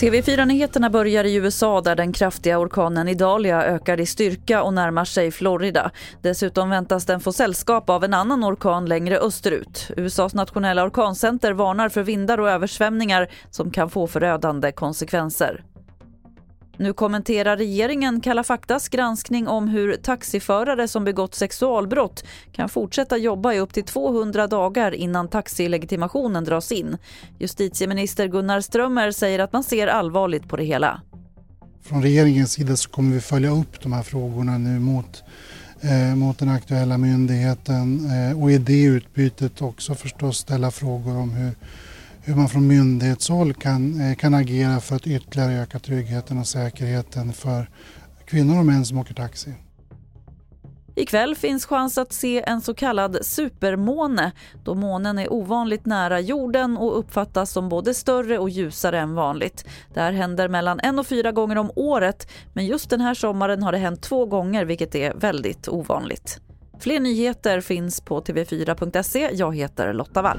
TV4-nyheterna börjar i USA där den kraftiga orkanen Idalia ökar i styrka och närmar sig Florida. Dessutom väntas den få sällskap av en annan orkan längre österut. USAs nationella orkancenter varnar för vindar och översvämningar som kan få förödande konsekvenser. Nu kommenterar regeringen Kalla faktas granskning om hur taxiförare som begått sexualbrott kan fortsätta jobba i upp till 200 dagar innan taxilegitimationen dras in. Justitieminister Gunnar Strömmer säger att man ser allvarligt på det hela. Från regeringens sida så kommer vi följa upp de här frågorna nu mot, eh, mot den aktuella myndigheten eh, och i det utbytet också förstås ställa frågor om hur hur man från myndighetshåll kan, eh, kan agera för att ytterligare öka tryggheten och säkerheten för kvinnor och män som åker taxi. Ikväll finns chans att se en så kallad supermåne då månen är ovanligt nära jorden och uppfattas som både större och ljusare än vanligt. Det här händer mellan en och fyra gånger om året men just den här sommaren har det hänt två gånger vilket är väldigt ovanligt. Fler nyheter finns på tv4.se. Jag heter Lotta Wall.